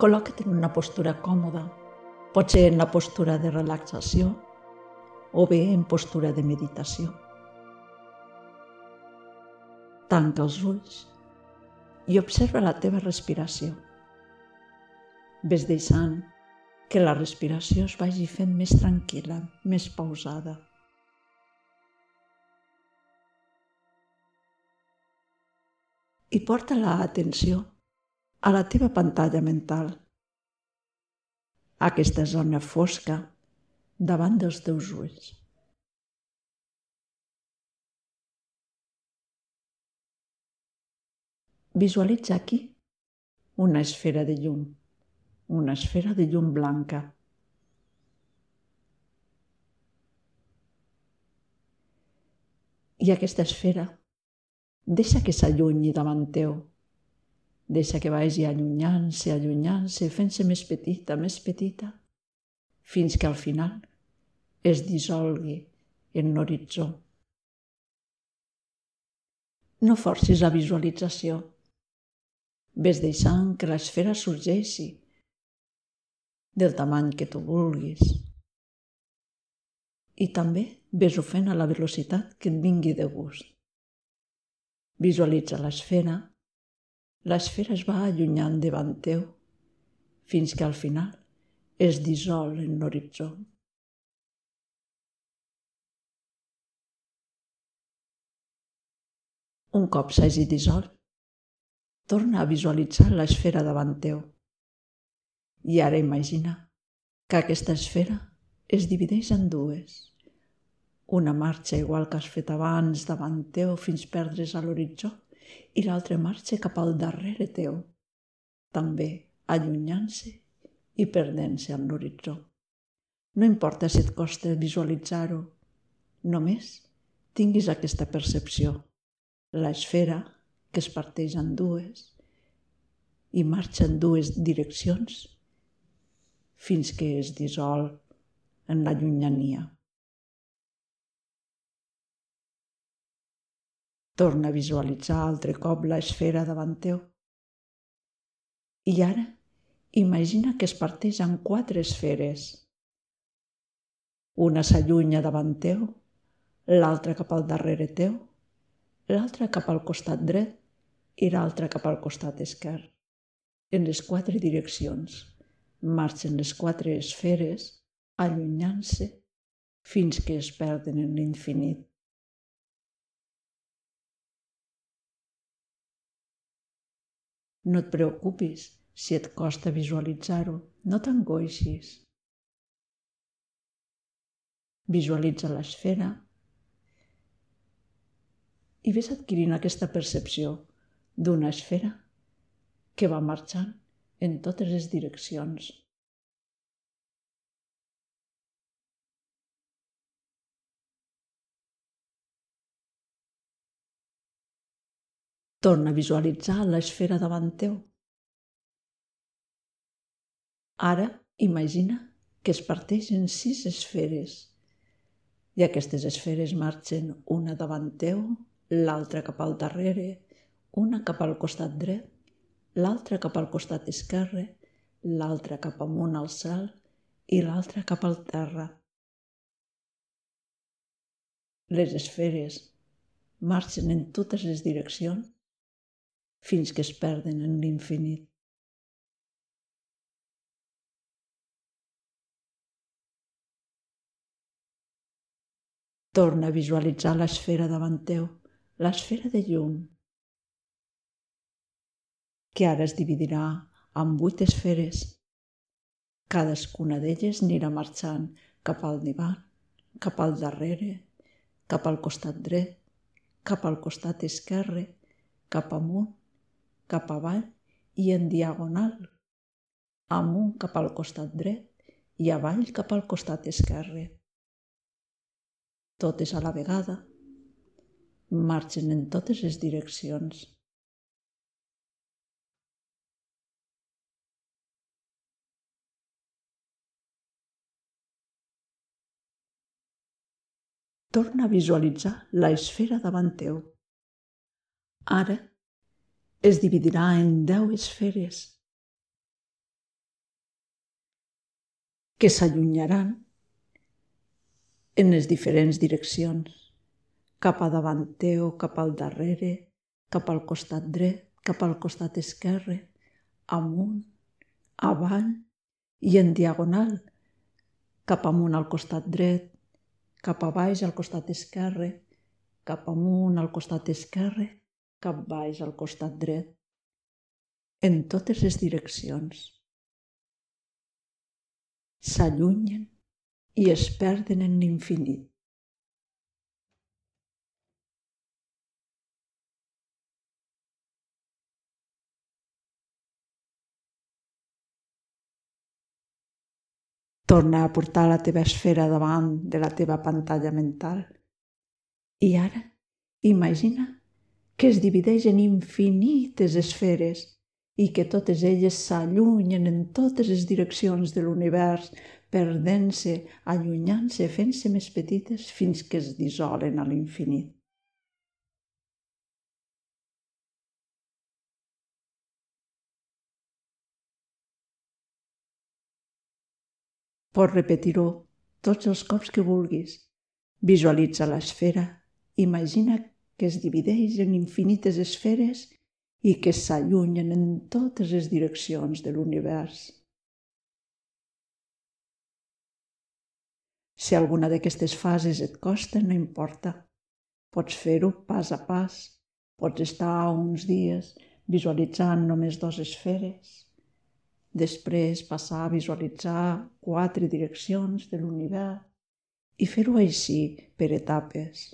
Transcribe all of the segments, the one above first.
Col·loca't en una postura còmoda, pot ser en la postura de relaxació o bé en postura de meditació. Tanca els ulls i observa la teva respiració. Ves deixant que la respiració es vagi fent més tranquil·la, més pausada. I porta la atenció a la teva pantalla mental, aquesta zona fosca davant dels teus ulls. Visualitza aquí una esfera de llum una esfera de llum blanca. I aquesta esfera deixa que s'allunyi davant teu. Deixa que vagi allunyant-se, allunyant-se, fent-se més petita, més petita, fins que al final es dissolgui en l'horitzó. No forcis la visualització. Ves deixant que l'esfera sorgeixi del tamany que tu vulguis. I també ves-ho fent a la velocitat que et vingui de gust. Visualitza l'esfera. L'esfera es va allunyant davant teu fins que al final es dissol en l'horitzó. Un cop s'hagi dissolt, torna a visualitzar l'esfera davant teu i ara imagina que aquesta esfera es divideix en dues. Una marxa igual que has fet abans davant teu fins perdre's a l'horitzó i l'altra marxa cap al darrere teu, també allunyant-se i perdent-se en l'horitzó. No importa si et costa visualitzar-ho, només tinguis aquesta percepció. L'esfera, que es parteix en dues i marxa en dues direccions, fins que es dissol en la llunyania. Torna a visualitzar altre cop l'esfera davant teu. I ara imagina que es parteix en quatre esferes. Una s'allunya davant teu, l'altra cap al darrere teu, l'altra cap al costat dret i l'altra cap al costat esquerre, en les quatre direccions marxen les quatre esferes allunyant-se fins que es perden en l'infinit. No et preocupis si et costa visualitzar-ho, no t'angoixis. Visualitza l'esfera i ves adquirint aquesta percepció d'una esfera que va marxant en totes les direccions. Torna a visualitzar l'esfera davant teu. Ara imagina que es parteix en sis esferes i aquestes esferes marxen una davant teu, l'altra cap al darrere, una cap al costat dret l'altre cap al costat esquerre, l'altre cap amunt al cel i l'altre cap al terra. Les esferes marxen en totes les direccions fins que es perden en l'infinit. Torna a visualitzar l'esfera davant teu, l'esfera de llum, que ara es dividirà en vuit esferes. Cadascuna d'elles anirà marxant cap al divan, cap al darrere, cap al costat dret, cap al costat esquerre, cap amunt, cap avall i en diagonal, amunt cap al costat dret i avall cap al costat esquerre. Totes a la vegada marxen en totes les direccions. Torna a visualitzar l'esfera davant teu. Ara es dividirà en deu esferes. que s'allunyaran en les diferents direccions, cap a davant teu, cap al darrere, cap al costat dret, cap al costat esquerre, amunt, avall i en diagonal, cap amunt al costat dret, cap a baix al costat esquerre, cap amunt al costat esquerre, cap baix al costat dret, en totes les direccions s'allunyen i es perden en l'infinit. Torna a portar la teva esfera davant de la teva pantalla mental. I ara, imagina que es divideix en infinites esferes i que totes elles s'allunyen en totes les direccions de l'univers, perdent-se, allunyant-se, fent-se més petites fins que es dissolen a l'infinit. Pots repetir-ho tots els cops que vulguis. Visualitza l'esfera. Imagina que es divideix en infinites esferes i que s'allunyen en totes les direccions de l'univers. Si alguna d'aquestes fases et costa, no importa. Pots fer-ho pas a pas. Pots estar uns dies visualitzant només dues esferes. Després passar a visualitzar quatre direccions de l'univers i fer-ho així per etapes.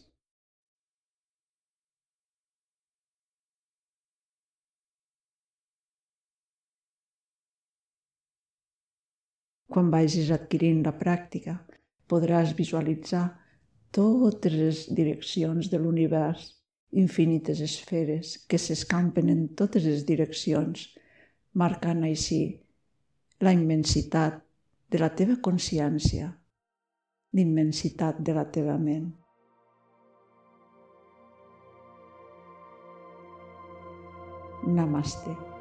Quan vagis adquirint la pràctica, podràs visualitzar totes les direccions de l'univers, infinites esferes que s'escampen en totes les direccions, marcant així la immensitat de la teva consciència, l'immensitat de la teva ment. Namaste.